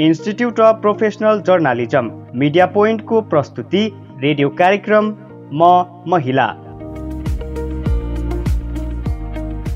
Institute of professional journalism media पोइन्टको प्रस्तुति radio कार्यक्रम म महिला।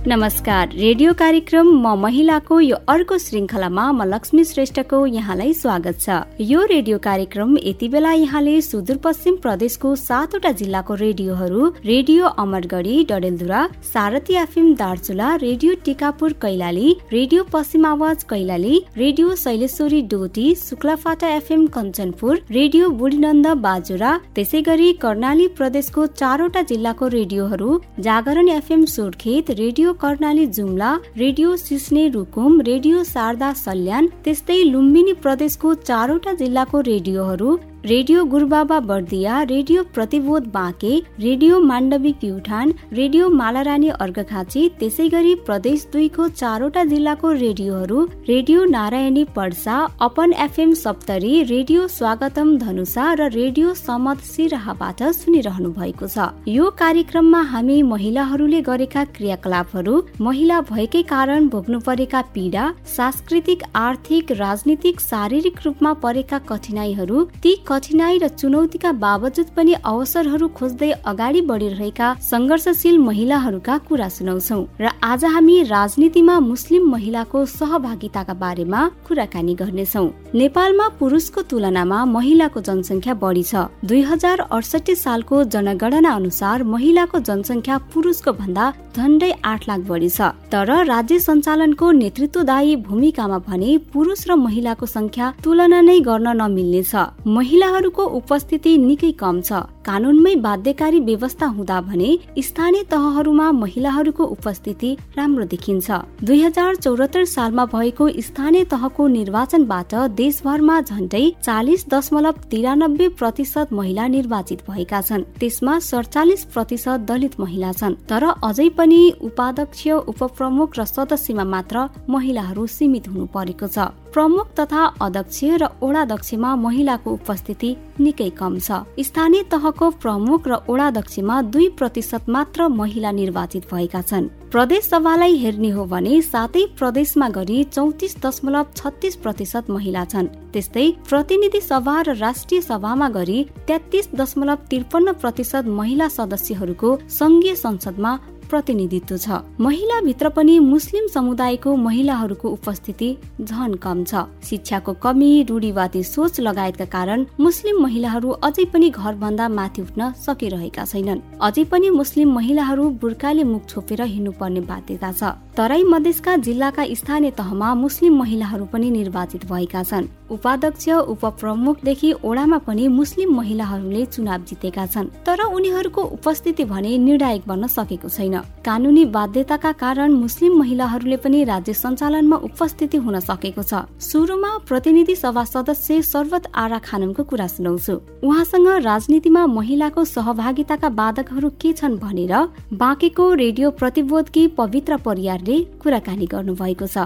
नमस्कार। रेडियो कार्यक्रम म महिलाको यो अर्को श्रृङ्खलामा म लक्ष्मी श्रेष्ठको यहाँलाई स्वागत छ। यो रेडियो कार्यक्रम यति बेला यहाँले सुदूरपश्चिम प्रदेशको सातवटा जिल्लाको रेडियोहरू radio Amargadhi Dadeldhura Sarathi FM Darchula radio Tikapur Kailali radio Paschim Aawaj Kailali radio Shaileshwari Doti Shuklaphanta FM Kanchanpur radio Budhinanda Bajura त्यसै गरी कर्णाली प्रदेशको चारवटा जिल्लाको रेडियोहरू Jagaran FM Surkhet radio Karnali Jumla radio Sisne Rukum radio Sharada Salyan त्यस्तै लुम्बिनी प्रदेशको चारवटा जिल्लाको रेडियोहरू radio Gurubaba Bardiya radio Pratibodh Banke radio Mandavi Pyuthan radio Malarani Arghakhanchi त्यसै गरी प्रदेश दुईको चारवटा जिल्लाको रेडियोहरू radio Narayani Parsa Apan FM Saptari radio Swagatam Dhanusha र रेडियो समत सिराहाबाट सुनिरहनु भएको छ। यो कार्यक्रममा हामी महिलाहरूले गरेका क्रियाकलापहरू महिला भएकै कारण भोग्नु परेका पीडा सांस्कृतिक आर्थिक राजनीतिक शारीरिक रूपमा परेका कठिनाईहरू ती कठिनाई र चुनौतीका बावजुद पनि अवसरहरू खोज्दै अगाडि बढिरहेका संघर्षशील महिलाहरूका कुरा सुनाउँछौ र आज हामी राजनीतिमा मुस्लिम महिलाको सहभागिताका बारेमा कुराकानी गर्नेछौ। नेपालमा पुरुषको तुलनामा महिलाको जनसङ्ख्या बढी छ। दुई हजार अडसठी सालको जनगणना अनुसार महिलाको जनसङ्ख्या पुरुषको भन्दा झन्डै आठ लाख बढी छ। तर राज्य सञ्चालनको नेतृत्वदायी भूमिकामा भने पुरुष र महिलाको संख्या तुलना नै गर्न नमिल्ने छ महिला महिलाहरूको उपस्थिति निकै कम छ। कानूनमै बाध्यकारी व्यवस्था हुँदा भने स्थानीय तहहरूमा महिलाहरूको उपस्थिति राम्रो देखिन्छ। दुई हजार चौरात्तर सालमा भएको स्थानीय तहको निर्वाचनबाट देशभरमा झन्डै चालिस दशमलव तिरानब्बे प्रतिशत महिला निर्वाचित भएका छन्। त्यसमा सडचालिस प्रतिशत दलित महिला छन्। तर अझै पनि उपाध्यक्ष उपप्रमुख र सदस्यमा मात्र महिलाहरू सीमित हुनु परेको छ। प्रमुख तथा अध्यक्ष र ओडाध्यक्षमा महिलाको उपस्थिति निकै कम छ। स्थानीय तहको प्रमुख र ओडाध्यक्षमा दुई प्रतिशत मात्र महिला निर्वाचित भएका छन्। प्रदेश सभालाई हेर्ने हो भने सातै प्रदेशमा गरी चौतिस दशमलव छत्तिस प्रतिशत महिला छन्। त्यस्तै प्रतिनिधि सभा र राष्ट्रिय सभामा गरी तेत्तिस दशमलव त्रिपन्न प्रतिशत महिला सदस्यहरूको संघीय संसदमा प्रतिनिधित्व छ। महिला भित्र पनि मुस्लिम समुदायको महिलाहरूको उपस्थिति झन कम छ। शिक्षाको कमी रूढिवादी सोच लगायतका कारण मुस्लिम महिलाहरू अझै पनि घरभन्दा माथि उठ्न सकिरहेका छैनन्। अझै पनि मुस्लिम महिलाहरू बुर्खाले मुख छोपेर हिँड्नुपर्ने बाध्यता छ। तराई मधेसका जिल्लाका स्थानीय तहमा मुस्लिम महिलाहरू पनि निर्वाचित भएका छन्। उपाध्यक्ष उपप्रमुखदेखि ओडामा पनि मुस्लिम महिलाहरूले चुनाव जितेका छन्। तर उनीहरूको उपस्थिति भने निर्णायक बन्न सकेको छैन। कानूनी बाध्यताका कारण मुस्लिम महिलाहरूले पनि राज्य सञ्चालनमा उपस्थिति हुन सकेको छ। सुरुमा प्रतिनिधि सभा सदस्य सर्वत आरा खानमको कुरा सुनाउँछु। उहाँसँग राजनीतिमा महिलाको सहभागिताका बाधकहरू के छन् भनेर बाँकेको रेडियो प्रतिबोधकी पवित्र परियारले कुराकानी गर्नु भएको छ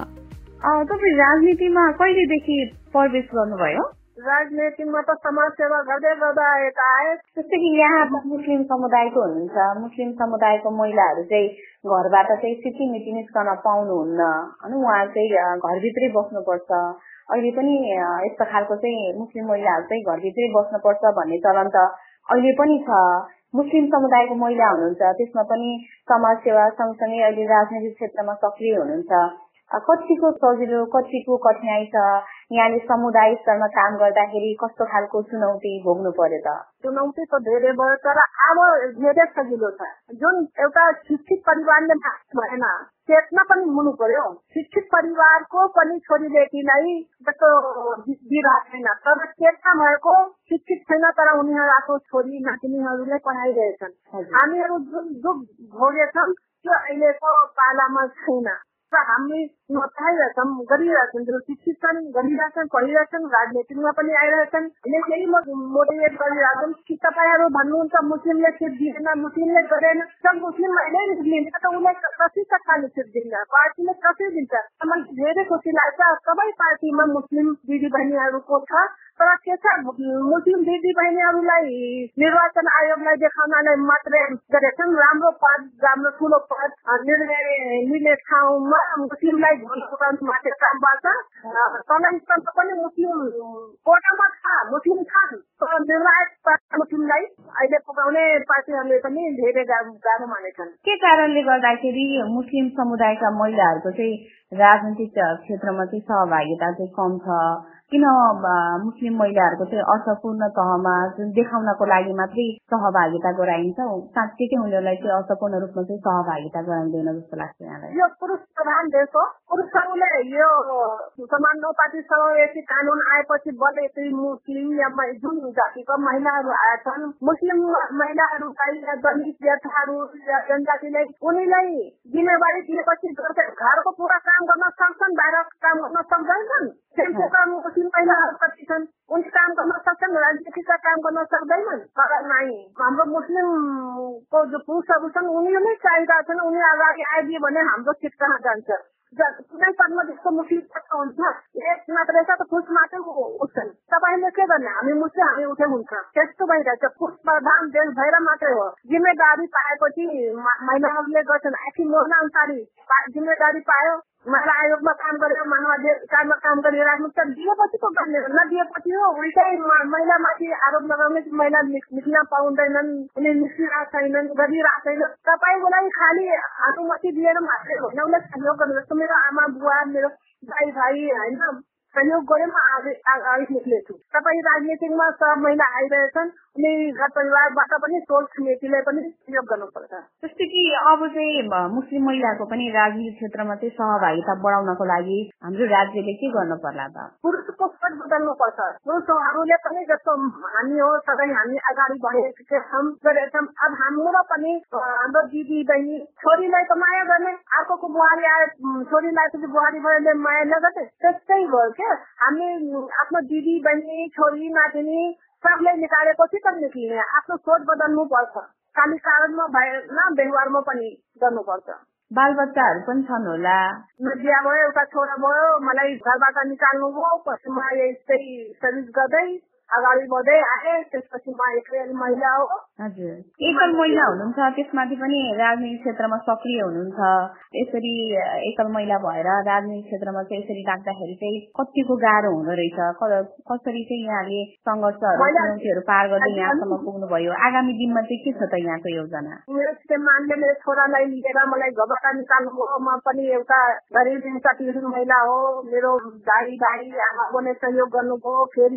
राजनीतिमा कहिलेदेखि प्रवेश गर्नुभयो? राजनीतिमा त समाज सेवा गर्दै गर्दा आएका आए। जस्तै कि यहाँ मुस्लिम समुदायको हुनुहुन्छ मुस्लिम समुदायको महिलाहरू चाहिँ घरबाट चाहिँ सिटिमिटी निस्कन पाउनुहुन्न। होइन उहाँ चाहिँ घरभित्रै बस्नुपर्छ। अहिले पनि यस्तो खालको चाहिँ मुस्लिम महिलाहरू चाहिँ घरभित्रै बस्नुपर्छ भन्ने चलन त अहिले पनि छ। मुस्लिम समुदायको महिला हुनुहुन्छ। त्यसमा पनि समाज सेवा सँगसँगै अहिले राजनैतिक क्षेत्रमा सक्रिय हुनुहुन्छ। कतिको सजिलो कतिको कठिनाई छ? यहाँले समुदाय स्तरमा काम गर्दाखेरि कस्तो खालको चुनौती भोग्नु पर्यो त? चुनौती त धेरै भयो तर अब धेरै सजिलो छ। जुन एउटा शिक्षित परिवारले भएन चेतना पनि हुनु पर्यो। शिक्षित परिवारको पनि छोरी बेटीलाई जस्तो दिइरहेको छैन तर चेतना भएको शिक्षित छैन तर उनीहरूको छोरी नातिनीहरूले पढाइरहेछन्। हामीहरू जुन दुख भोगेछौँ त्यो अहिलेको पालामा छैन। हामी नचाहिरहेछौँ गरिरहेछौँ शिक्षित छन् गरिरहेछन् पढिरहेछन् राजनीतिमा पनि आइरहेछन् हामीले केही मोटिभेट गरिरहेछौँ कि तपाईँहरू भन्नुहुन्छ मुस्लिमले सिट दिएन मुस्लिमले गरेन सब मुस्लिम अहिले लिन्छ त उसलाई कति कताले सिट दिन्छ पार्टीले कसरी दिन्छ मलाई धेरै खुसी लाग्छ सबै पार्टीमा मुस्लिम दिदी बहिनीहरूको छ तर के छ मुस्लिम दिदी बहिनीहरूलाई निर्वाचन आयोगलाई देखाउनलाई मात्रै गरेछन् राम्रो पद राम्रो ठुलो पद निर्णय लिने ठाउँमा मुस्लिमलाई मात्रै काम गर्छ तल पनि मुस्लिम कोटामा छ मुस्लिम छन्। निर्णायक मुस्लिमलाई अहिले पुगाउने पार्टीहरूले पनि धेरै गाह्रो मानेछन्। के कारणले गर्दाखेरि मुस्लिम समुदायका महिलाहरूको चाहिँ राजनीतिक क्षेत्रमा चाहिँ सहभागिता चाहिँ कम छ। किन मुस्लिम महिलाहरूको चाहिँ अर्थपूर्ण तहमा देखाउनको लागि मात्रै सहभागिता गराइन्छ साँच्चीकै उनीहरूलाई चाहिँ अर्थपूर्ण रूपमा चाहिँ सहभागिता गराइँदैन जस्तो लाग्छ यहाँलाई। यो पुरुष प्रधान देश हो। पुरुषहरूले यो समान पार्टी समावेशी कानुन आएपछि बल्ल यति मुस्लिम या जुन जातिको महिलाहरू आएछन् मुस्लिम महिलाहरूलाई दलित जनजातिलाई उनीलाई जिम्मेवारी दिएपछि घरको पुरा गर्न सक्छन् बाहिर काम गर्न सक्दैनन् काम मुस्लिम महिलाहरू कति छन् उनी काम गर्न सक्छन् राजनीतिका काम गर्न सक्दैनन् तर नाइ हाम्रो मुस्लिमको जो पुरुषहरू छन् उनीहरूले चाहिँदा छन् उनी अगाडि आइदियो भने हाम्रो सिट कहाँ जान्छ कुनै पदमा त्यस्तो मुस्लिम हुन्छ एक मात्रै छ त पुरुष मात्रै उठ्छन् तपाईँले के गर्ने हामी मुस्लिम हामी उठे हुन्छ त्यस्तो भइरहेछ पुरुष प्रधान देश भएर मात्रै हो जिम्मेदारी पाएपछि महिलाहरूले गर्छन् अनुसारी जिम्मेदारी पायो महिला आयोगमा काम गरेर मानवाधिकारमा काम गरिराख्नु त दिएपछि पो गर्ने नदिएपछि हो उल्टै महिलामाथि आरोप लगाउने महिला निस्किन पाउँदैनन् उनी निस्किरहेको छैनन् गरिरहेको छैन तपाईँलाई खालि अनुमति दिएर मात्रै होइन उसलाई सहयोग गर्नु जस्तो मेरो आमा बुवा मेरो भाइ भाइ होइन सहयोग म अगाडि निक्लेछु तपाईँ राजनीतिमा सब महिला आइरहेछन् अनि घर परिवारबाट पनि टोल पनि सहयोग गर्नुपर्छ। जस्तै कि अब चाहिँ मुस्लिम महिलाको पनि राजनीतिक क्षेत्रमा चाहिँ सहभागिता बढाउनको लागि हाम्रो राज्यले के गर्नु पर्ला त? पुरुषको पद बदल्नुपर्छ। पुरुषहरूले पनि जस्तो हामी हो सबै हामी अगाडि बढेका गरेछौँ। अब हाम्रो पनि हाम्रो दिदी बहिनी छोरीलाई त माया गर्ने अर्को बुहारी आए छोरीलाई बुहारी भयो माया नगर्ने त्यस्तै भयो क्या? हामी आफ्नो दिदी बहिनी छोरी नातिनी सबले निकालेपछि त निक्लिने। आफ्नो सोच बदल्नु पर्छ। खालि कारणमा भएन व्यवहारमा पनि गर्नुपर्छ। बाल बच्चाहरू पनि छन् होला। बिहा भयो एउटा छोरा भयो मलाई घरबाट निकाल्नु भयो पछि म यस्तै सर्भिस गर्दै अगाडि बढ्दै आए त्यसपछि म एक्लै महिला हो। हजुर। एकल महिला हुनुहुन्छ त्यसमाथि पनि राजनीतिक क्षेत्रमा सक्रिय हुनुहुन्छ। यसरी एकल महिला भएर राजनीतिक क्षेत्रमा चाहिँ यसरी लाग्दाखेरि चाहिँ कतिको गाह्रो हुँदो रहेछ। कसरी चाहिँ यहाँले सङ्घर्षहरू चुनौतीहरू पार गर्दै यहाँसम्म पुग्नुभयो? आगामी दिनमा चाहिँ के छ त यहाँको योजना? मेरो मानले मेरो छोरालाई लिएर मलाई घरबाट निकाल्नु म पनि एउटा गरिब महिला हो। मेरो भाइ भाइ आमा बने सहयोग गर्नुभयो। फेरि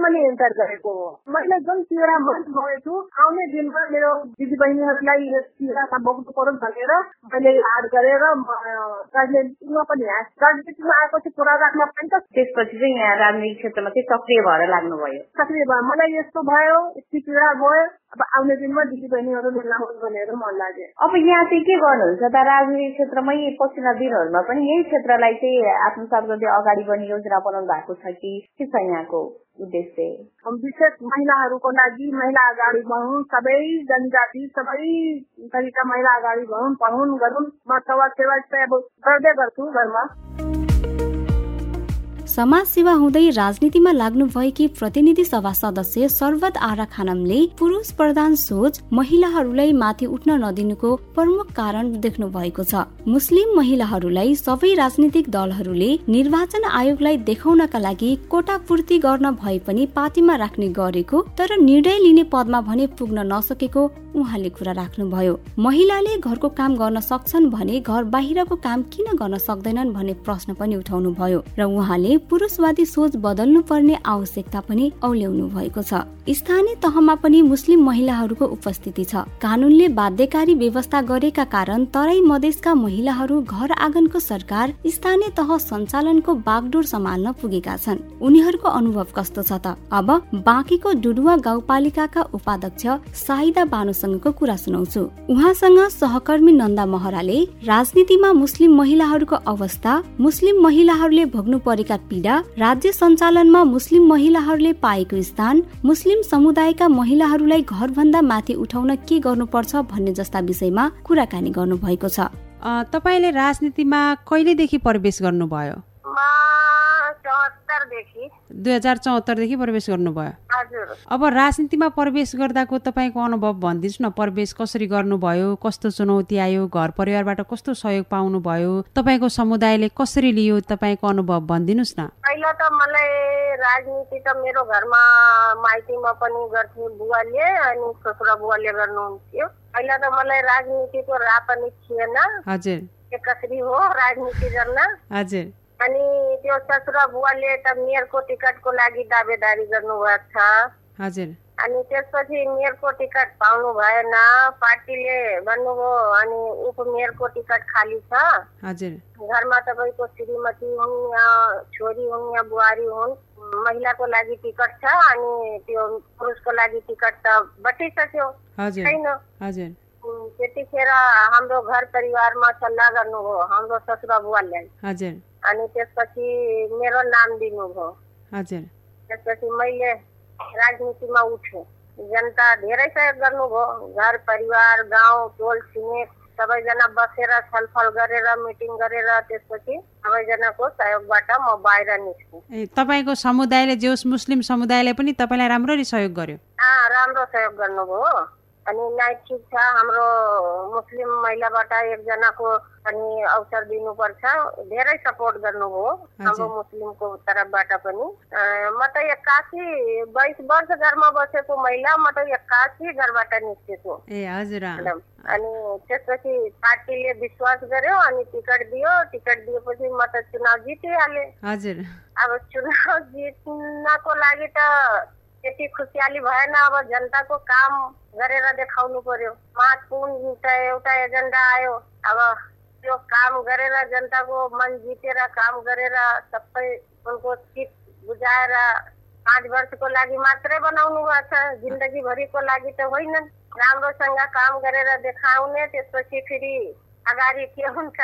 मैले इन्टर गरेको हो। मैले जुन पीडा गएछु आउने दिनमा मेरो दिदी बहिनीहरूलाई यस पीडामा बोक्नु परोस् भनेर मैले याद गरेर राजनीतिमा पनि राजनीतिमा आएपछि कुरा राख्न पनि त। त्यसपछि चाहिँ यहाँ राजनीतिक क्षेत्रमा चाहिँ सक्रिय भएर लाग्नुभयो। सक्रिय भयो। मलाई यस्तो भयो यति पीडा भयो अब आउने दिनमा दिदी बहिनीहरू हुन् भनेर मन लाग्यो। अब यहाँ चाहिँ के गर्नुहुन्छ त? राजनीतिक क्षेत्रमै पछिल्लो दिनहरूमा पनि यही क्षेत्रलाई चाहिँ आत्मसात गर्दै अगाडि बढ्ने योजना बनाउनु भएको छ कि? के छ यहाँको? उद्देश्य। विशेष महिलाहरूको लागि महिला अगाडि बढौँ, सबै जनजाति, सबै थरीका महिला अगाडि बढौँ, पढौँ गरौँ म सेवा सेवा चाहिँ अब गर्दै गर्छु घरमा। समाज सेवा हुँदै राजनीतिमा लाग्नु भएकी प्रतिनिधि सभा सदस्य सर्वत आरा खानमले पुरुष प्रधान सोच महिलाहरूलाई माथि उठ्न नदिनुको प्रमुख कारण देख्नु भएको छ। मुस्लिम महिलाहरूलाई सबै राजनीतिक दलहरूले निर्वाचन आयोगलाई देखाउनका लागि कोटा पूर्ति गर्न भए पनि पार्टीमा राख्ने गरेको तर निर्णय लिने पदमा भने पुग्न नसकेको उहाँले कुरा राख्नुभयो। महिलाले घरको काम गर्न सक्छन् भने घर बाहिरको काम किन गर्न सक्दैनन् भन्ने प्रश्न पनि उठाउनु भयो र उहाँले पुरुषवादी सोच बदल्नु पर्ने आवश्यकता पनि औल्याउनु भएको छ। स्थानीय तहमा पनि मुस्लिम महिलाहरूको उपस्थिति छ। कानूनले बाध्यकारी व्यवस्था गरेका कारण तराई मधेसका महिलाहरू घर आँगनको सरकार स्थानीय तह सञ्चालनको बागडोर सम्हाल्न पुगेका छन्। उनीहरूको अनुभव कस्तो छ त? अब बाँकीको डुडुवा गाउँपालिकाका उपाध्यक्ष साहिदा बानुसँगको कुरा सुनाउँछु। उहाँसँग सहकर्मी नन्दा महराले राजनीतिमा मुस्लिम महिलाहरूको अवस्था मुस्लिम महिलाहरूले भोग्नु परेका पीडा राज्य सञ्चालनमा मुस्लिम महिलाहरूले पाएको स्थान मुस्लिम समुदायका महिलाहरूलाई घरभन्दा माथि उठाउन के गर्नुपर्छ भन्ने जस्ता विषयमा कुराकानी गर्नु भएको छ तपाईँले राजनीतिमा कहिलेदेखि प्रवेश गर्नुभयो? दुई हजार चौहत्तरदेखि प्रवेश गर्नुभयो। अब राजनीतिमा प्रवेश गर्दाको तपाईँको अनुभव भनिदिनुहोस् न प्रवेश कसरी गर्नुभयो कस्तो चुनौती आयो घर परिवारबाट कस्तो सहयोग पाउनुभयो तपाईँको समुदायले कसरी लियो तपाईँको अनुभव भनिदिनुहोस् न। पहिला त मलाई राजनीति त मेरो घरमा माइतीमा पनि गर्थे बुवाले अनि छोरा बुवाले गर्नुहुन्थ्यो। पहिला त मलाई राजनीतिको राह पनि थिएन। हजुर। कसरी हो राजनीति गर्न? हजुर। अनि त्यो ससुरा बुवाले त मेयरको टिकटको लागि दावेदारी गर्नुभएको छ। हजुर। अनि त्यसपछि मेयरको टिकट पाउनु भएन पार्टीले भन्नुभयो अनि उपमेयरको टिकट खाली छ। हजुर। घरमा तपाईँको श्रीमती हुन् या छोरी हुन् या बुहारी हुन् महिलाको लागि टिकट छ अनि त्यो पुरुषको लागि टिकट त बटिसक्यो। छैन। हजुर। त्यतिखेर हाम्रो घर परिवारमा सल्लाह गर्नुभयो हाम्रो ससुरा बुवाले हजुर अनि त्यसपछि मेरो नाम दिनुभयो हजुर त्यसपछि मैले राजनीतिमा उठेँ जनता धेरै सहयोग गर्नुभयो घर परिवार गाउँ टोल छिमेक सबैजना बसेर छलफल गरेर मिटिङ गरेर त्यसपछि सबैजनाको सहयोगबाट म बाहिर निस्केँ तपाईँको समुदायले जे होस् मुस्लिम समुदायले पनि तपाईँलाई राम्ररी सहयोग गर्यो राम्रो सहयोग गर्नुभयो अनि नाइ ठिक छ हाम्रो मुस्लिम महिलाबाट एकजनाको पनि अवसर दिनुपर्छ। धेरै सपोर्ट गर्नुभयो हाम्रो मुस्लिमको तर्फबाट पनि। म त एक्कासी बाइस वर्ष घरमा बसेको महिला म त एक्कासी घरबाट निस्केको। ए हजुर। अनि त्यसपछि पार्टीले विश्वास गर्यो अनि टिकट दियो। टिकट दिएपछि म त चुनाव जितिहालेँ। हजुर। अब चुनाव जित्नको लागि त त्यति खुसियाली भएन अब जनताको काम गरेर देखाउनु पर्यो। महत्वपूर्ण त एउटा एजेन्डा आयो अब त्यो काम गरेर जनताको मन जितेर काम गरेर सबै उनको चित बुझाएर पाँच वर्षको लागि मात्रै बनाउनु भएको छ जिन्दगीभरिको लागि त होइन। राम्रोसँग काम गरेर देखाउने त्यसपछि फेरि अगाडि के हुन्छ?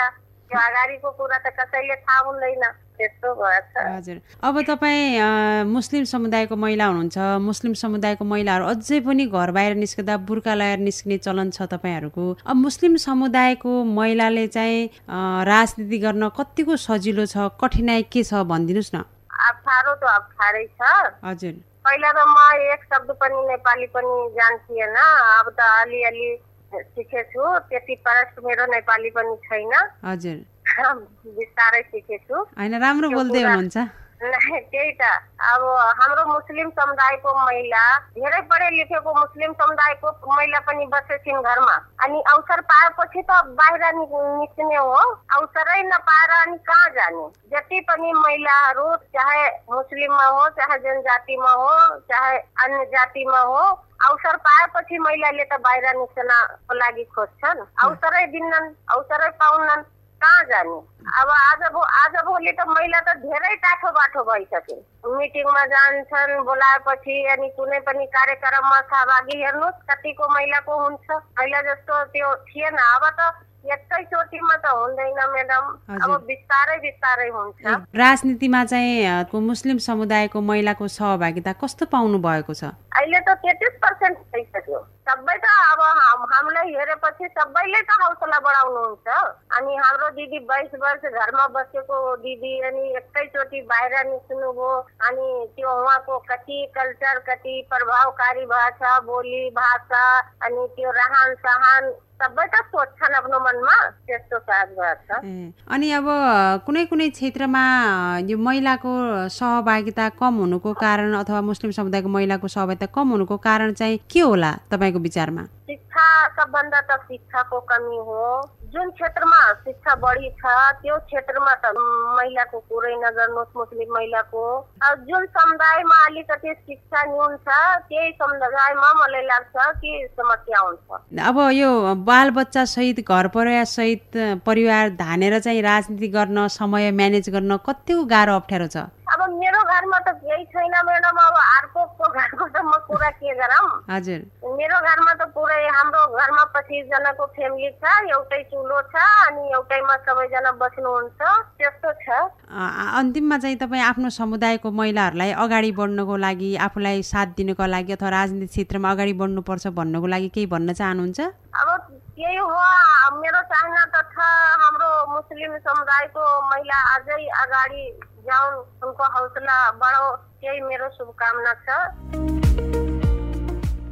त्यो अगाडिको कुरा त कसैले थाहा हुँदैन। हजुर। अब तपाईँ मुस्लिम समुदायको महिला हुनुहुन्छ। मुस्लिम समुदायको महिलाहरू अझै पनि घर बाहिर निस्कँदा बुर्का लगाएर निस्किने चलन छ तपाईँहरूको। अब मुस्लिम समुदायको महिलाले चाहिँ राजनीति गर्न कतिको सजिलो छ कठिनाइ के छ भनिदिनुहोस् न। अप्ठ्यारो त अप्ठ्यारै छ। हजुर। पहिला त म एक शब्द पनि नेपाली पनि जान्थिएन। अब त अलिअलि सिकेछु त्यति परस्त मेरो नेपाली पनि छैन। हजुर। बिस्तारै सिकेछु। होइन राम्रो बोल्दै हुनुहुन्छ। नहीं, त्यही त अब हाम्रो मुस्लिम समुदायको महिला धेरै पढे लेखेको मुस्लिम समुदायको महिला पनि बसेछिन् घरमा अनि अवसर पाएपछि त बाहिर निस्किने हो। अवसरै नपाएर अनि कहाँ जाने? जति पनि महिलाहरू चाहे मुस्लिममा हो चाहे जनजातिमा हो चाहे अन्य जातिमा हो अवसर पाएपछि महिलाले त बाहिर निस्कनको लागि खोज्छन्। अवसरै दिन्नन् अवसरै पाउनन्। कहाँ जाने? अब आज आज भोलि त महिला त धेरै टाठो बाठो भइसके मिटिङमा जान्छन् बोलाएपछि अनि कुनै पनि कार्यक्रममा सहभागी हेर्नुहोस् कतिको महिलाको हुन्छ। पहिला जस्तो त्यो थिएन। अब त एकैचोटिमा त हुँदैन म्याडम। अब। बिस्तारै बिस्तारै हुन्छ। राजनीतिमा चाहिँ मुस्लिम समुदायको महिलाको सहभागिता कस्तो पाउनु भएको छ? अहिले त तेत्तिस पर्सेन्ट भइसक्यो। सबै त अब हाम- हामीलाई हेरेपछि सबैले त हौसला बढाउनुहुन्छ। अनि हाम्रो दिदी बाइस वर्ष घरमा बसेको दिदी अनि एकैचोटि बाहिर निस्किनुभयो अनि त्यो उहाँको कति कल्चर कति प्रभावकारी भाषा बोली भाषा अनि त्यो रहन सहन सबै त सोध्छन् आफ्नो मनमा त्यस्तो साथ भएको छ ए, अनि अब कुनै कुनै क्षेत्रमा यो महिलाको सहभागिता कम हुनुको कारण अथवा मुस्लिम समुदायको महिलाको सहभागिता कम हुनुको कारण चाहिँ के होला तपाईँको विचारमा? शिक्षा सबभन्दा त शिक्षाको कमी हो। जुन क्षेत्रमा शिक्षा बढी छ त्यो क्षेत्रमा त महिलाको कुरै नगर्नुहोस् मुस्लिम महिलाको। जुन समुदायमा अलिकति शिक्षा न्यून छ त्यही समुदायमा मलाई लाग्छ कि समस्या हुन्छ। अब यो बाल बच्चा सहित घर परिवार सहित परिवार धानेर चाहिँ राजनीति गर्न समय म्यानेज गर्न कतिको गाह्रो अप्ठ्यारो छ? अब मेरो घरमा त केही छैन म्याडम अब अर्कोको घरको त म कुरा के गरौँ? हजुर। मेरो घरमा त पुरै हाम्रो घरमा पच्चिस जनाको फ्यामिली छ एउटै चुलो छ अनि एउटैमा सबैजना बस्नुहुन्छ त्यस्तो छ। अन्तिममा चाहिँ तपाईँ आफ्नो समुदायको महिलाहरूलाई अगाडि बढ्नको लागि आफूलाई साथ दिनको लागि अथवा राजनीति क्षेत्रमा अगाडि बढ्नुपर्छ भन्नको लागि केही भन्न चाहनुहुन्छ? अब त्यही हो मेरो चाहना त छ हाम्रो मुस्लिम समुदायको महिला अझै अगाडि जाउन् उनको हौसला बढाओ यही मेरो शुभकामना छ।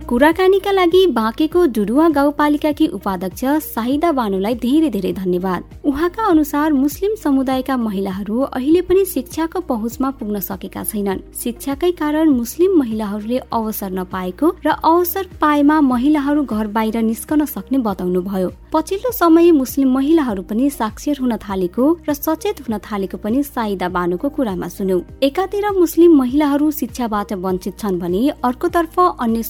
कुराकानीका लागि बाँकेको डुडुवा गाउँपालिकाकी उपाध्यक्ष साहिदा बानुलाई धेरै धेरै धन्यवाद। उहाँका अनुसार मुस्लिम समुदायका महिलाहरू अहिले पनि शिक्षाको पहुँचमा पुग्न सकेका छैनन्। शिक्षाकै कारण मुस्लिम महिलाहरूले अवसर नपाएको र अवसर पाएमा महिलाहरू घर बाहिर निस्कन सक्ने बताउनु भयो पछिल्लो समय मुस्लिम महिलाहरू पनि साक्षर हुन थालेको र सचेत हुन थालेको पनि साइदा बानुको कुरामा सुन्यौ। एकातिर मुस्लिम महिलाहरू शिक्षाबाट वञ्चित छन् भने अर्कोतर्फ अन्य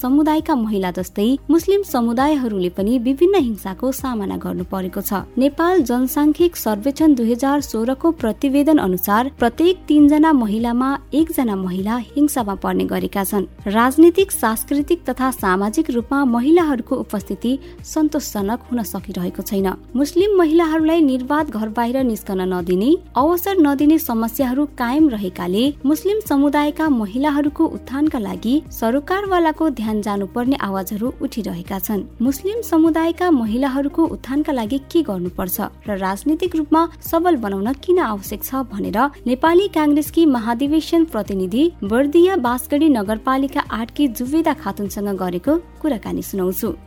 समुदायका महिला जस्तै मुस्लिम समुदायहरूले पनि विभिन्न हिंसाको सामना गर्नु परेको छ। नेपाल जनसाङ्ख्यिक सर्वेक्षण दुई हजार सोह्रको प्रतिवेदन अनुसार प्रत्येक तीनजना महिलामा एकजना महिला हिंसामा पर्ने गरेका छन्। राजनीतिक सांस्कृतिक तथा सामाजिक रूपमा महिलाहरूको उपस्थिति सन्तोषजनक हुन सकिरहेको रहेको छैन। मुस्लिम महिलाहरूलाई निर्वाध घर बाहिर निस्कन नदिने अवसर नदिने समस्याहरू कायम रहेकाले मुस्लिम समुदायका महिलाहरूको उत्थानका लागि सरकारवालाको ध्यान जानुपर्ने आवाजहरू उठिरहेका छन्। मुस्लिम समुदायका महिलाहरूको उत्थानका लागि के गर्नुपर्छ र राजनीतिक रूपमा सबल बनाउन किन आवश्यक छ भनेर नेपाली काङ्ग्रेसकी महाधिवेशन प्रतिनिधि बर्दिया बासगढी नगरपालिका आठकी जुवेदा खातुनसँग गरेको कुराकानी सुनाउँछु।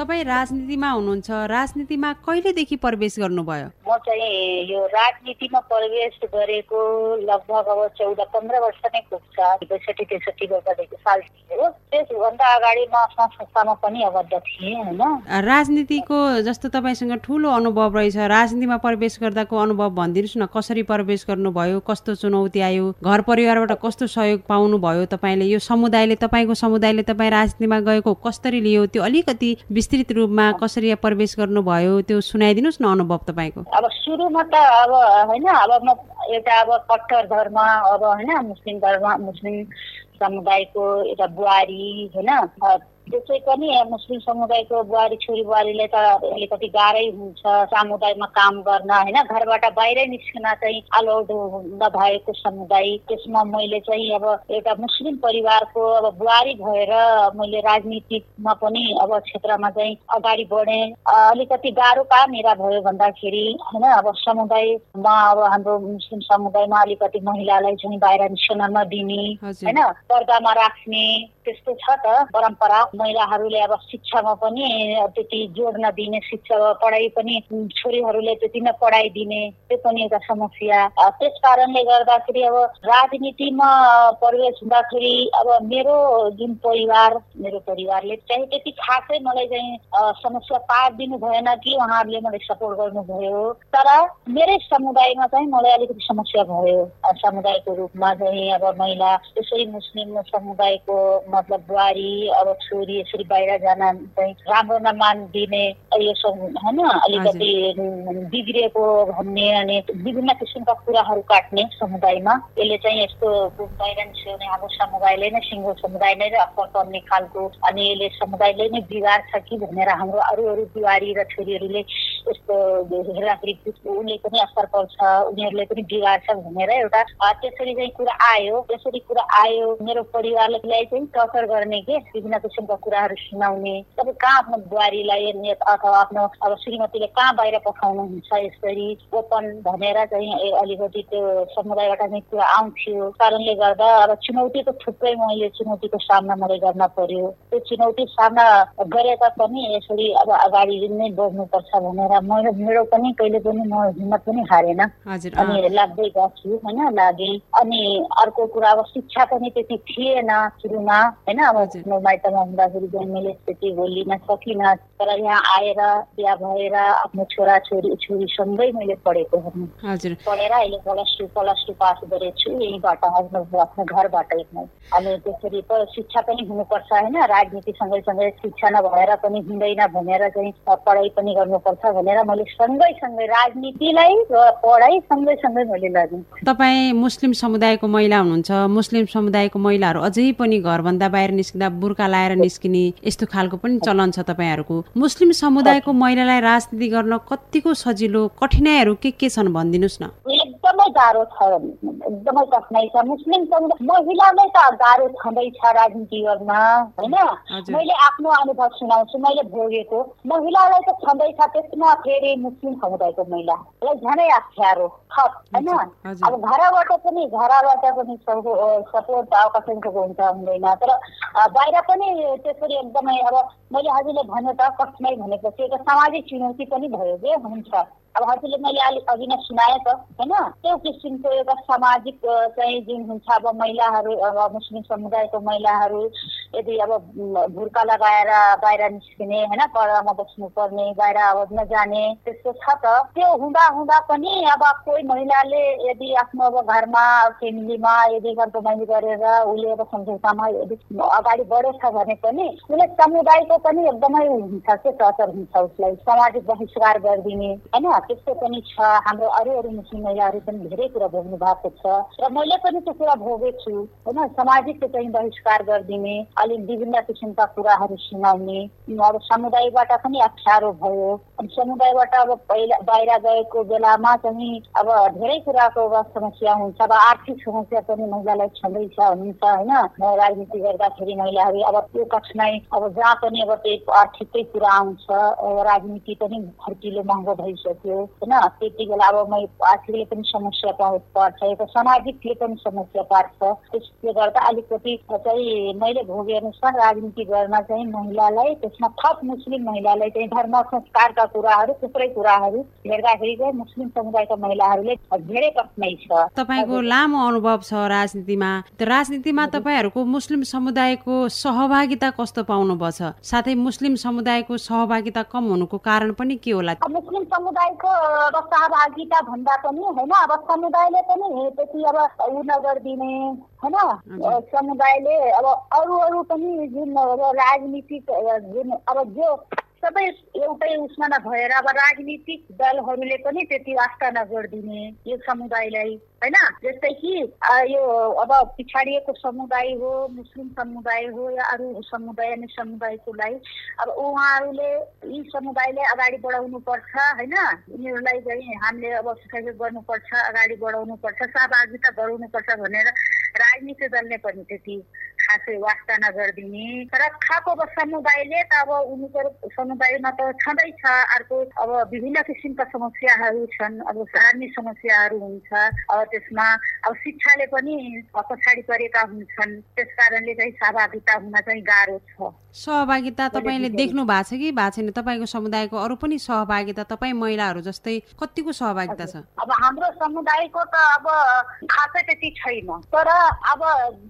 तपाईँ राजनीतिमा हुनुहुन्छ राजनीतिमा कहिलेदेखि प्रवेश गर्नुभयो? म चाहिँ यो राजनीतिमा प्रवेश गरेको लगभग अब चौध पन्ध्र वर्ष नै पुग्छ बैसठी त्रिसठी वर्षदेखि साल हो त्यसभन्दा अगाडि म संस्थामा पनि अबद्ध थिएँ होइन? राजनीतिको जस्तो तपाईँसँग ठुलो अनुभव रहेछ राजनीतिमा प्रवेश गर्दाको अनुभव भनिदिनुहोस् न कसरी प्रवेश गर्नुभयो कस्तो चुनौती आयो घर परिवारबाट कस्तो सहयोग पाउनुभयो तपाईँले यो समुदायले तपाईँको समुदायले तपाईँ राजनीतिमा गएको कसरी लियो त्यो अलिकति विस्तृत रूपमा कसरी प्रवेश गर्नुभयो त्यो सुनाइदिनुहोस् न अनुभव तपाईँको। अब सुरुमा त अब होइन अब म एउटा अब कट्टर धर्म अब होइन मुस्लिम धर्म मुस्लिम समुदायको एउटा बुहारी होइन त्यसै पनि मुस्लिम समुदायको बुहारी छोरी बुहारीले त अलिकति गाह्रै हुन्छ समुदायमा काम गर्न होइन? घरबाट बाहिरै निस्किन चाहिँ अलाउड नभएको समुदाय। त्यसमा मैले चाहिँ अब एउटा मुस्लिम परिवारको अब बुहारी भएर मैले राजनीतिकमा पनि अब क्षेत्रमा चाहिँ अगाडि बढेँ। अलिकति गाह्रो कहाँ मेरा भयो भन्दाखेरि होइन? अब समुदायमा अब हाम्रो मुस्लिम समुदायमा अलिकति महिलालाई चाहिँ बाहिर निस्कन नदिने होइन? पर्दामा राख्ने त्यस्तो छ त परम्परा। महिलाहरूले अब शिक्षामा पनि त्यति जोड नदिने शिक्षा पढाइ पनि छोरीहरूले त्यति नै पढाइदिने त्यो पनि एउटा समस्या। त्यस कारणले गर्दाखेरि अब राजनीतिमा प्रवेश हुँदाखेरि अब मेरो जुन परिवार मेरो परिवारले चाहिँ त्यति खासै मलाई चाहिँ समस्या पारिदिनु भएन कि उहाँहरूले मलाई सपोर्ट गर्नुभयो। तर मेरै समुदायमा चाहिँ मलाई अलिकति समस्या भयो। समुदायको रूपमा चाहिँ अब महिला त्यसै मुस्लिम समुदायको मतलब बुहारी अब छोरी यसरी बाहिर जान चाहिँ राम्रो नमानिदिने यो सब होइन अलिकति बिग्रिएको भन्ने अनि विभिन्न किसिमका कुराहरू काट्ने समुदायमा यसले चाहिँ यस्तो बाहिर निस्किने हाम्रो समुदायले नै सिङ्गो समुदाय नै असर पर्ने खालको अनि यसले समुदायले नै बिगार्छ कि भनेर हाम्रो अरू अरू बुहारी र छोरीहरूले यस्तो हेर्दाखेरि उसले पनि असर पर्छ उनीहरूले पनि बिगार्छ भनेर एउटा त्यसरी चाहिँ कुरा आयो त्यसरी कुरा आयो मेरो परिवारलाई चाहिँ टर्चर गर्ने के विभिन्न किसिमका कुराहरू सुनाउने तपाईँ कहाँ आफ्नो बुहारीलाई अथवा आफ्नो अब श्रीमतीले कहाँ बाहिर पठाउनुहुन्छ यसरी? ओपन भनेर चाहिँ अलिकति त्यो समुदायबाट नै कुरा आउँथ्यो। कारणले गर्दा अब चुनौती त थुप्रै म यो चुनौतीको सामना मैले गर्न पर्यो। त्यो चुनौती सामना गरे तापनि यसरी अब अगाडि नै बढ्नुपर्छ भनेर मेरो मेरो पनि कहिले पनि म हिम्मत पनि हारेन। अनि लाग्दै गएको होइन लागे। अनि अर्को कुरा अब शिक्षा पनि त्यति थिएन सुरुमा होइन। अब माइतमा हुँदाखेरि चाहिँ मैले त्यति बोलिन सकिनँ तर यहाँ आएर बिहा भएर आफ्नो छोरा छोरी छोरीसँगै मैले पढेको पढेर अहिले plus two plus two pass गरेको छु यहीँबाट आफ्नो आफ्नो घरबाटै अनि त्यसरी शिक्षा पनि हुनुपर्छ होइन? राजनीति सँगै शिक्षा नभएर पनि हुँदैन भनेर चाहिँ पढाइ पनि गर्नुपर्छ भनेर मैले सँगै सँगै राजनीतिलाई र पढाइ सँगै सँगै मैले लगेँ। तपाईँ मुस्लिम समुदायको महिला हुनुहुन्छ। मुस्लिम समुदायको महिलाहरू अझै पनि घरभन्दा बाहिर निस्किँदा बुर्खा लाएर निस्किने यस्तो खालको पनि चलन छ तपाईँहरूको। मुस्लिम समुदायको महिलालाई राजनीति गर्न कतिको सजिलो कठिनाइहरू के के छन् भनिदिनुहोस् न। एकदमै गाह्रो छ। एकदमै कठिनाइ छ। मुस्लिम समुदाय महिलामै त गाह्रो छँदैछ राजनीति गर्न होइन। मैले आफ्नो अनुभव सुनाउँछु। मैले भोगेको। महिलालाई त छँदैछ त्यसमा फेरि मुस्लिम समुदायको महिलालाई झनै अप्ठ्यारो थप होइन। अब घरबाट पनि घरबाट पनि सपोर्ट कसैको हुन्छ हुँदैन। तर बाहिर पनि त्यसरी एकदमै अब मैले हजुरले भन्यो त कठिनाइ भनेपछि एउटा सामाजिक चुनौती पनि भयो कि हुन्छ। अब हजुरले मैले अलिक अघि नै सुनाएँ त होइन? त्यो किसिमको एउटा सामाजिक चाहिँ जुन हुन्छ अब महिलाहरू अब मुस्लिम समुदायको महिलाहरू यदि अब भुर्का लगाएर बाहिर निस्किने होइन? पर्दामा बस्नुपर्ने बाहिर अब नजाने त्यस्तो छ त। त्यो हुँदा हुँदा पनि अब कोही महिलाले यदि आफ्नो अब घरमा फ्यामिलीमा यदि कम्प्रोमाइज गरेर उसले अब सम्झौतामा यदि अगाडि बढेछ भने पनि उसले समुदायको पनि एकदमै हुन्छ के टचर हुन्छ उसलाई सामाजिक बहिष्कार गरिदिने होइन? त्यस्तो पनि छ हाम्रो अरू अरू मुस्लिम महिलाहरू पनि धेरै कुरा भोग्नु भएको छ। र मैले पनि त्यो कुरा भोगेको छु होइन? सामाजिक चाहिँ बहिष्कार गरिदिने अलिक विभिन्न किसिमका कुराहरू सुनाउने अब समुदायबाट पनि अप्ठ्यारो भयो। अनि समुदायबाट अब पहिला बाहिर गएको बेलामा चाहिँ अब धेरै कुराको समस्या हुन्छ अब आर्थिक समस्या पनि महिलालाई छँदैछ हुन्छ होइन? राजनीति गर्दाखेरि महिलाहरू अब त्यो कठिनाइ अब जहाँ पनि अब त्यही आर्थिकै कुरा आउँछ राजनीति पनि खर्चिलो महँगो भइसक्यो। होइन त्यति बेला अब मै आर्थिकले पनि समस्या पाउ- पर्छ एउटा सामाजिकले पनि समस्या पार्छ। त्यसले गर्दा अलिकति चाहिँ मैले भोगे अनुसार राजनीति गर्न चाहिँ महिलालाई त्यसमा थप मुस्लिम महिलालाई चाहिँ धर्म संस्कारका कुराहरू थुप्रै कुराहरू हेर्दाखेरि चाहिँ मुस्लिम समुदायका महिलाहरूले धेरै कठिनाइ छ। तपाईँको लामो अनुभव छ राजनीतिमा। राजनीतिमा तपाईँहरूको मुस्लिम समुदायको सहभागिता कस्तो पाउनुभएको छ साथै मुस्लिम समुदायको सहभागिता कम हुनुको कारण पनि के होला? मुस्लिम समुदायको अब सहभागिता भन्दा पनि होइन अब समुदायले पनि त्यति अब उ नगरिदिने होइन। समुदायले अब अरू अरू पनि जुन अब राजनीतिक जुन अब जो सबै एउटै उसमा नभएर अब राजनीतिक दलहरूले पनि त्यति वास्ता नगरिदिने यो समुदायलाई होइन? जस्तै कि यो अब पिछाडिएको समुदाय हो मुस्लिम समुदाय हो या अरू समुदाय अन्य समुदायकोलाई अब उहाँहरूले यी समुदायले अगाडि बढाउनु पर्छ होइन? यिनीहरूलाई चाहिँ हामीले अब सहयोग गर्नुपर्छ अगाडि बढाउनु पर्छ सहभागिता गराउनु पर्छ भनेर राजनीतिक दलले पनि त्यति खासै वास्ता नगरिदिने तर खाएको अब समुदायले त अब उनीहरू समुदायमा त छँदैछ अर्को अब विभिन्न किसिमका समस्याहरू छन्। अब धार्मिक समस्याहरू हुन्छ। अब त्यसमा अब शिक्षाले पनि पछाडि परेका हुन्छन्। त्यस कारणले चाहिँ सहभागिता हुन चाहिँ गाह्रो छ। सहभागिता तपाईँले देख्नु भएको छ कि? भएको छैन। तपाईँको समुदायको अरू पनि सहभागिता तपाईँ महिलाहरू जस्तै कतिको सहभागिता छ? अब हाम्रो समुदायको त अब खासै त्यति छैन। तर अब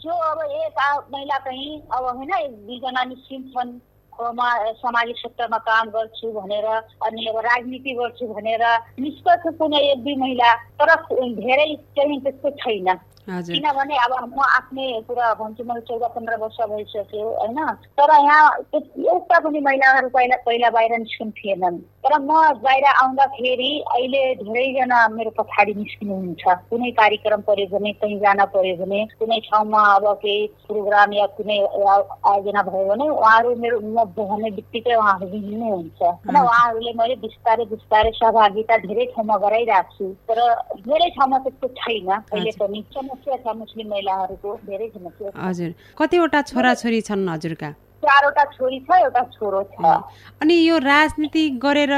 जो अब एक महिला कहीँ अब होइन दुईजना निश्चिन्छन् अब म सामाजिक क्षेत्रमा काम गर्छु भनेर अनि अब राजनीति गर्छु भनेर निष्पक्ष कुनै एक दुई महिला तर धेरै चाहिँ त्यस्तो छैन। किनभने अब म आफ्नै कुरा भन्छु मैले चौध पन्ध्र वर्ष भइसक्यो होइन? तर यहाँ एउटा पनि महिलाहरू पहिला पहिला बाहिर निस्कनु थिएनन् तर म बाहिर आउँदाखेरि अहिले धेरैजना मेरो पछाडि निस्किनुहुन्छ। कुनै कार्यक्रम पर्यो भने कहीँ जान पर्यो भने कुनै ठाउँमा अब केही प्रोग्राम या कुनै आयोजना भयो भने उहाँहरू मेरो म भने बित्तिकै उहाँहरू हिँड्नुहुन्छ। होइन उहाँहरूले मैले बिस्तारै बिस्तारै सहभागिता धेरै ठाउँमा गराइरहेको छु। तर धेरै ठाउँमा त्यस्तो छैन। अहिले पनि समस्या छ मुस्लिम महिलाहरूको धेरै समस्या हजुर। कतिवटा छोराछोरी छन् हजुरका? चारवटा छोरी छ एउटा छोरो छ। अनि यो राजनीति गरेर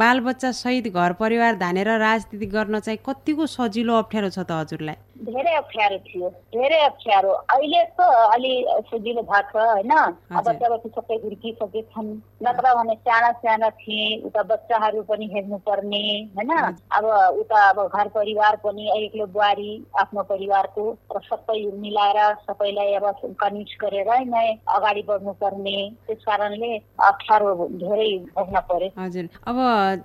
बालबच्चा सहित घर परिवार धानेर राजनीति गर्न चाहिँ कतिको सजिलो अप्ठ्यारो छ त हजुरलाई? धेरै अप्ठ्यारो थियो धेरै अप्ठ्यारो। अहिले त अलि सजिलो भएको छ होइन? अब। जब सबै हुर्किसकेछन् नत्र भने साना साना थिए उता बच्चाहरू पनि हेर्नु पर्ने होइन? अब उता अब घर परिवार पनि एक्लो बुहारी आफ्नो परिवारको र सबै मिलाएर सबैलाई अब कन्भिन्स गरेर नै अगाडि बढ्नु पर्ने त्यस कारणले अप्ठ्यारो धेरै भोग्न पर्यो हजुर। अब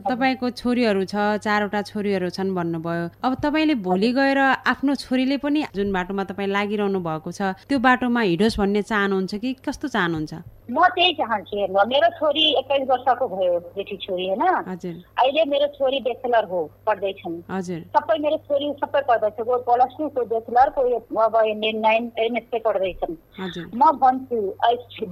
तपाईँको छोरीहरू छ चारवटा छोरीहरू छन् भन्नुभयो। अब तपाईँले भोलि गएर आफ्नो छोरीले पनि जुन बाटोमा तपाईँ लागिरहनु भएको छ त्यो बाटोमा हिँडोस् भन्ने चाहनुहुन्छ कि कस्तो चाहनुहुन्छ? म त्यही चाहन्छु हेर्नु। मेरो छोरी एक्काइस वर्षको भयो बेटी छोरी होइन? हजुर। अहिले मेरो छोरी ब्याचलर हो पढ्दैछन्। हजुर। सबै मेरो छोरी सबै पढ्दैछ। कोही प्लस टू कोही ब्याचलर कोही अब एनएन नाइन एमएसकै पढ्दैछन्। हजुर। म भन्छु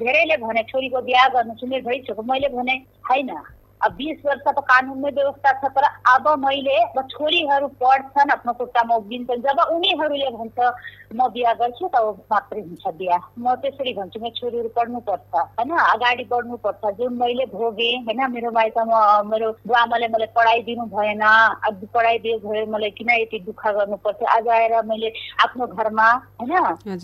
धेरैले भने छोरीको बिहा गर्नु चाहिँ मेरो भइसक्यो। मैले भने अब बिस वर्ष त कानुनमै व्यवस्था छ तर अब मैले छोरीहरू पढ्छन् आफ्नो खुट्टामा उभिन्छन् जब उनीहरूले भन्छ म बिहा गर्छु त मात्रै हुन्छ बिहा। म त्यसरी भन्छु म छोरीहरू पढ्नुपर्छ होइन? अगाडि बढ्नुपर्छ। जुन मैले भोगेँ होइन? मेरो माइतमा मेरो बुवाआमाले मलाई पढाइदिनु भएन अब पढाइदियो भयो मलाई किन यति दुःख गर्नुपर्छ आज आएर मैले आफ्नो घरमा होइन?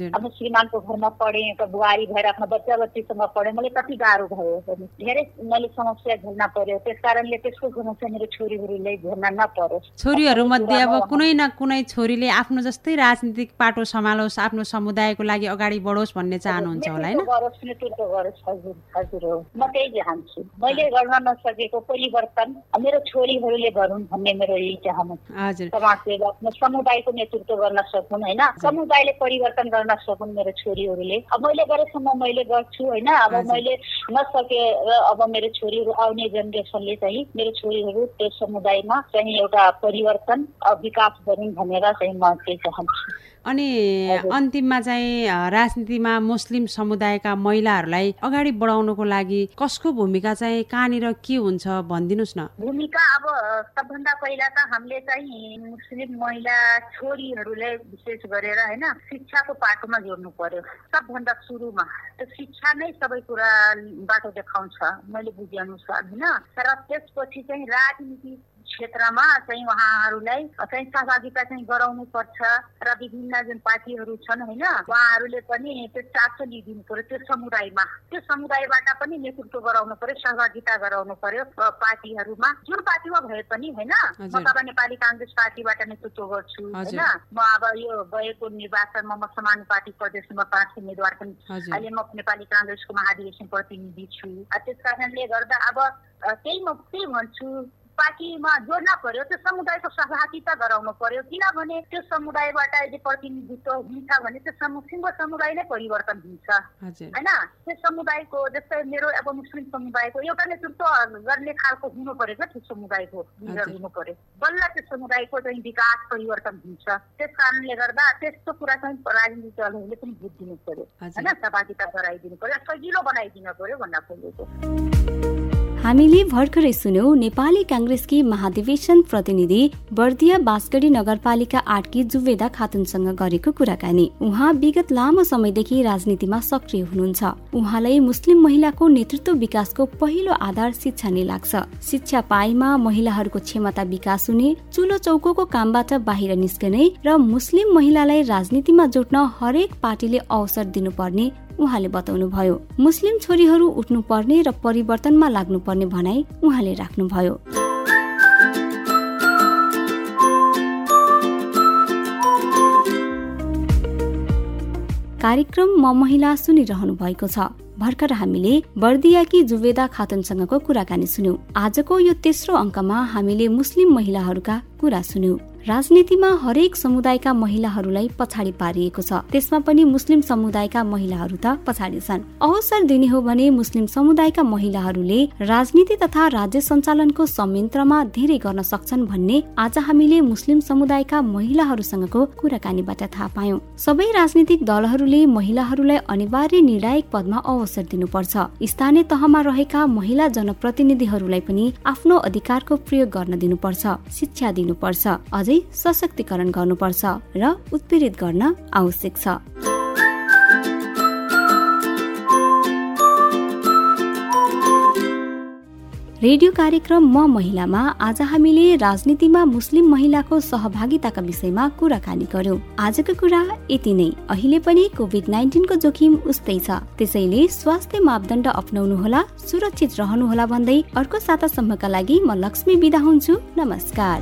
आफ्नो श्रीमानको घरमा पढेँ एउटा बुहारी भएर आफ्नो बच्चा बच्चीसँग पढेँ। मलाई कति गाह्रो भयो। धेरै मैले समस्या झेल्न पर्यो त्यस कारणले त्यसको समस्या मेरो छोरीहरूले झेल्न नपरोस्। छोरीहरू मध्ये अब कुनै न कुनै छोरीले आफ्नो जस्तै राजनीतिक पाटो सम्हालोस् आफ्नो समुदायको लागि अगाडि बढोस् भन्ने चाहनुहुन्छ होला होइन? म त्यही चाहन्छु। मैले गर्न नसकेको परिवर्तन मेरो छोरीहरूले गरून् भन्ने मेरो यही चाहना समाज सेवा समुदायको नेतृत्व गर्न सकुन् होइन? समुदायले परिवर्तन गर्न सकुन् मेरो छोरीहरूले। अब मैले गरेसम्म मैले गर्छु होइन? अब मैले नसके अब मेरो छोरीहरू आउने जेनेरेसनले चाहिँ मेरो छोरीहरू त्यो समुदायमा चाहिँ एउटा परिवर्तन विकास गरून् भनेर चाहिँ म चाहिँ चाहन्छु। अनि अन्तिममा चाहिँ राजनीतिमा मुस्लिम समुदायका महिलाहरूलाई अगाडि बढाउनको लागि कसको भूमिका चाहिँ कहाँनिर के हुन्छ भनिदिनुहोस् न। भूमिका अब सबभन्दा पहिला त हामीले चाहिँ मुस्लिम महिला छोरीहरूले विशेष गरेर होइन शिक्षाको पाटोमा जोड्नु पर्यो। सबभन्दा सुरुमा त्यो शिक्षा नै सबै कुरा बाटो देखाउँछ मैले बुझे अनुसार होइन। तर त्यसपछि चाहिँ राजनीति क्षेत्रमा चाहिँ उहाँहरूलाई चाहिँ सहभागिता चाहिँ गराउनु पर्छ र विभिन्न जुन पार्टीहरू छन् होइन उहाँहरूले पनि त्यो चासो लिइदिनु पर्यो त्यो समुदायमा। त्यो समुदायबाट पनि नेतृत्व गराउनु पर्यो सहभागिता गराउनु पर्यो पार्टीहरूमा। जुन पार्टीमा भए पनि होइन म त नेपाली काङ्ग्रेस पार्टीबाट नेतृत्व गर्छु होइन। म अब यो गएको निर्वाचनमा म समानुपातिक प्रदेशमा पाँच उम्मेद्वार पनि अहिले म नेपाली काङ्ग्रेसको महाधिवेशन प्रतिनिधि छु। त्यस कारणले गर्दा अब त्यही म त्यही भन्छु। पार्टीमा जोड्न पर्यो त्यो समुदायको सहभागिता गराउनु पर्यो किनभने त्यो समुदायबाट यदि प्रतिनिधित्व हुन्छ भने त्यो सिङ्गो समुदाय नै परिवर्तन हुन्छ। होइन? त्यो समुदायको जस्तै मेरो अब मुस्लिम समुदायको एउटा नेतृत्व गर्ने खालको हुनु पर्यो क्या त्यो समुदायको लिडर हुनु पर्यो बल्ल त्यो समुदायको चाहिँ विकास परिवर्तन हुन्छ। त्यस कारणले गर्दा त्यस्तो कुरा चाहिँ राजनीतिक दलहरूले पनि बुझिदिनु पर्यो होइन? सहभागिता गराइदिनु पर्यो सजिलो बनाइदिनु पर्यो भन्न खोजेको। हामीले भर्खरै सुन्यौं नेपाली काङ्ग्रेसकी महाधिवेशन प्रतिनिधि बर्दिया बाँसगढी नगरपालिका आठकी जुवेदा खातुनसँग गरेको कुराकानी। उहाँ विगत लामो समयदेखि राजनीतिमा सक्रिय हुनुहुन्छ। उहाँलाई मुस्लिम महिलाको नेतृत्व विकासको पहिलो आधार शिक्षा नै लाग्छ। शिक्षा पाएमा महिलाहरूको क्षमता विकास हुने चुलो चौको कामबाट बाहिर निस्कने र मुस्लिम महिलालाई राजनीतिमा जोड्न हरेक पार्टीले अवसर दिनुपर्ने उहाँले बताउनुभयो मुस्लिम छोरीहरू उठ्नु पर्ने र परिवर्तनमा लाग्नुपर्ने भनाई उहाँले राख्नुभयो। कार्यक्रम म महिला सुनिरहनु भएको छ। भर्खर हामीले बर्दियाकी जुवेदा खातुनसँगको कुराकानी सुन्यौं। आजको यो तेस्रो अङ्कमा हामीले मुस्लिम महिलाहरूका कुरा सुन्यौं। राजनीतिमा हरेक समुदायका महिलाहरूलाई पछाडि पारिएको छ। त्यसमा पनि मुस्लिम समुदायका महिलाहरू त पछाडि छन्। अवसर दिने हो भने मुस्लिम समुदायका महिलाहरूले राजनीति तथा राज्य सञ्चालनको संयन्त्रमा धेरै गर्न सक्छन् भन्ने आज हामीले मुस्लिम समुदायका महिलाहरूसँगको कुराकानीबाट थाहा पायौं। सबै राजनीतिक दलहरूले महिलाहरूलाई अनिवार्य निर्णायक पदमा अवसर दिनुपर्छ। स्थानीय तहमा रहेका महिला जनप्रतिनिधिहरूलाई पनि आफ्नो अधिकारको प्रयोग गर्न दिनुपर्छ शिक्षा दिनुपर्छ। अझै सशक्तिकरण गर्नुपर्छ र उत्प्रेरित गर्न आवश्यक छ। रेडियो कार्यक्रम म महिलामा आज हामीले राजनीतिमा मुस्लिम महिलाको सहभागिताका विषयमा कुराकानी गर्यौं। आजको कुरा यति नै। अहिले पनि कोभिड नाइन्टिनको जोखिम उस्तै छ। त्यसैले स्वास्थ्य मापदण्ड अप्नाउनुहोला सुरक्षित रहनुहोला भन्दै अर्को सातासम्मका लागि म लक्ष्मी बिदा हुन्छु। नमस्कार।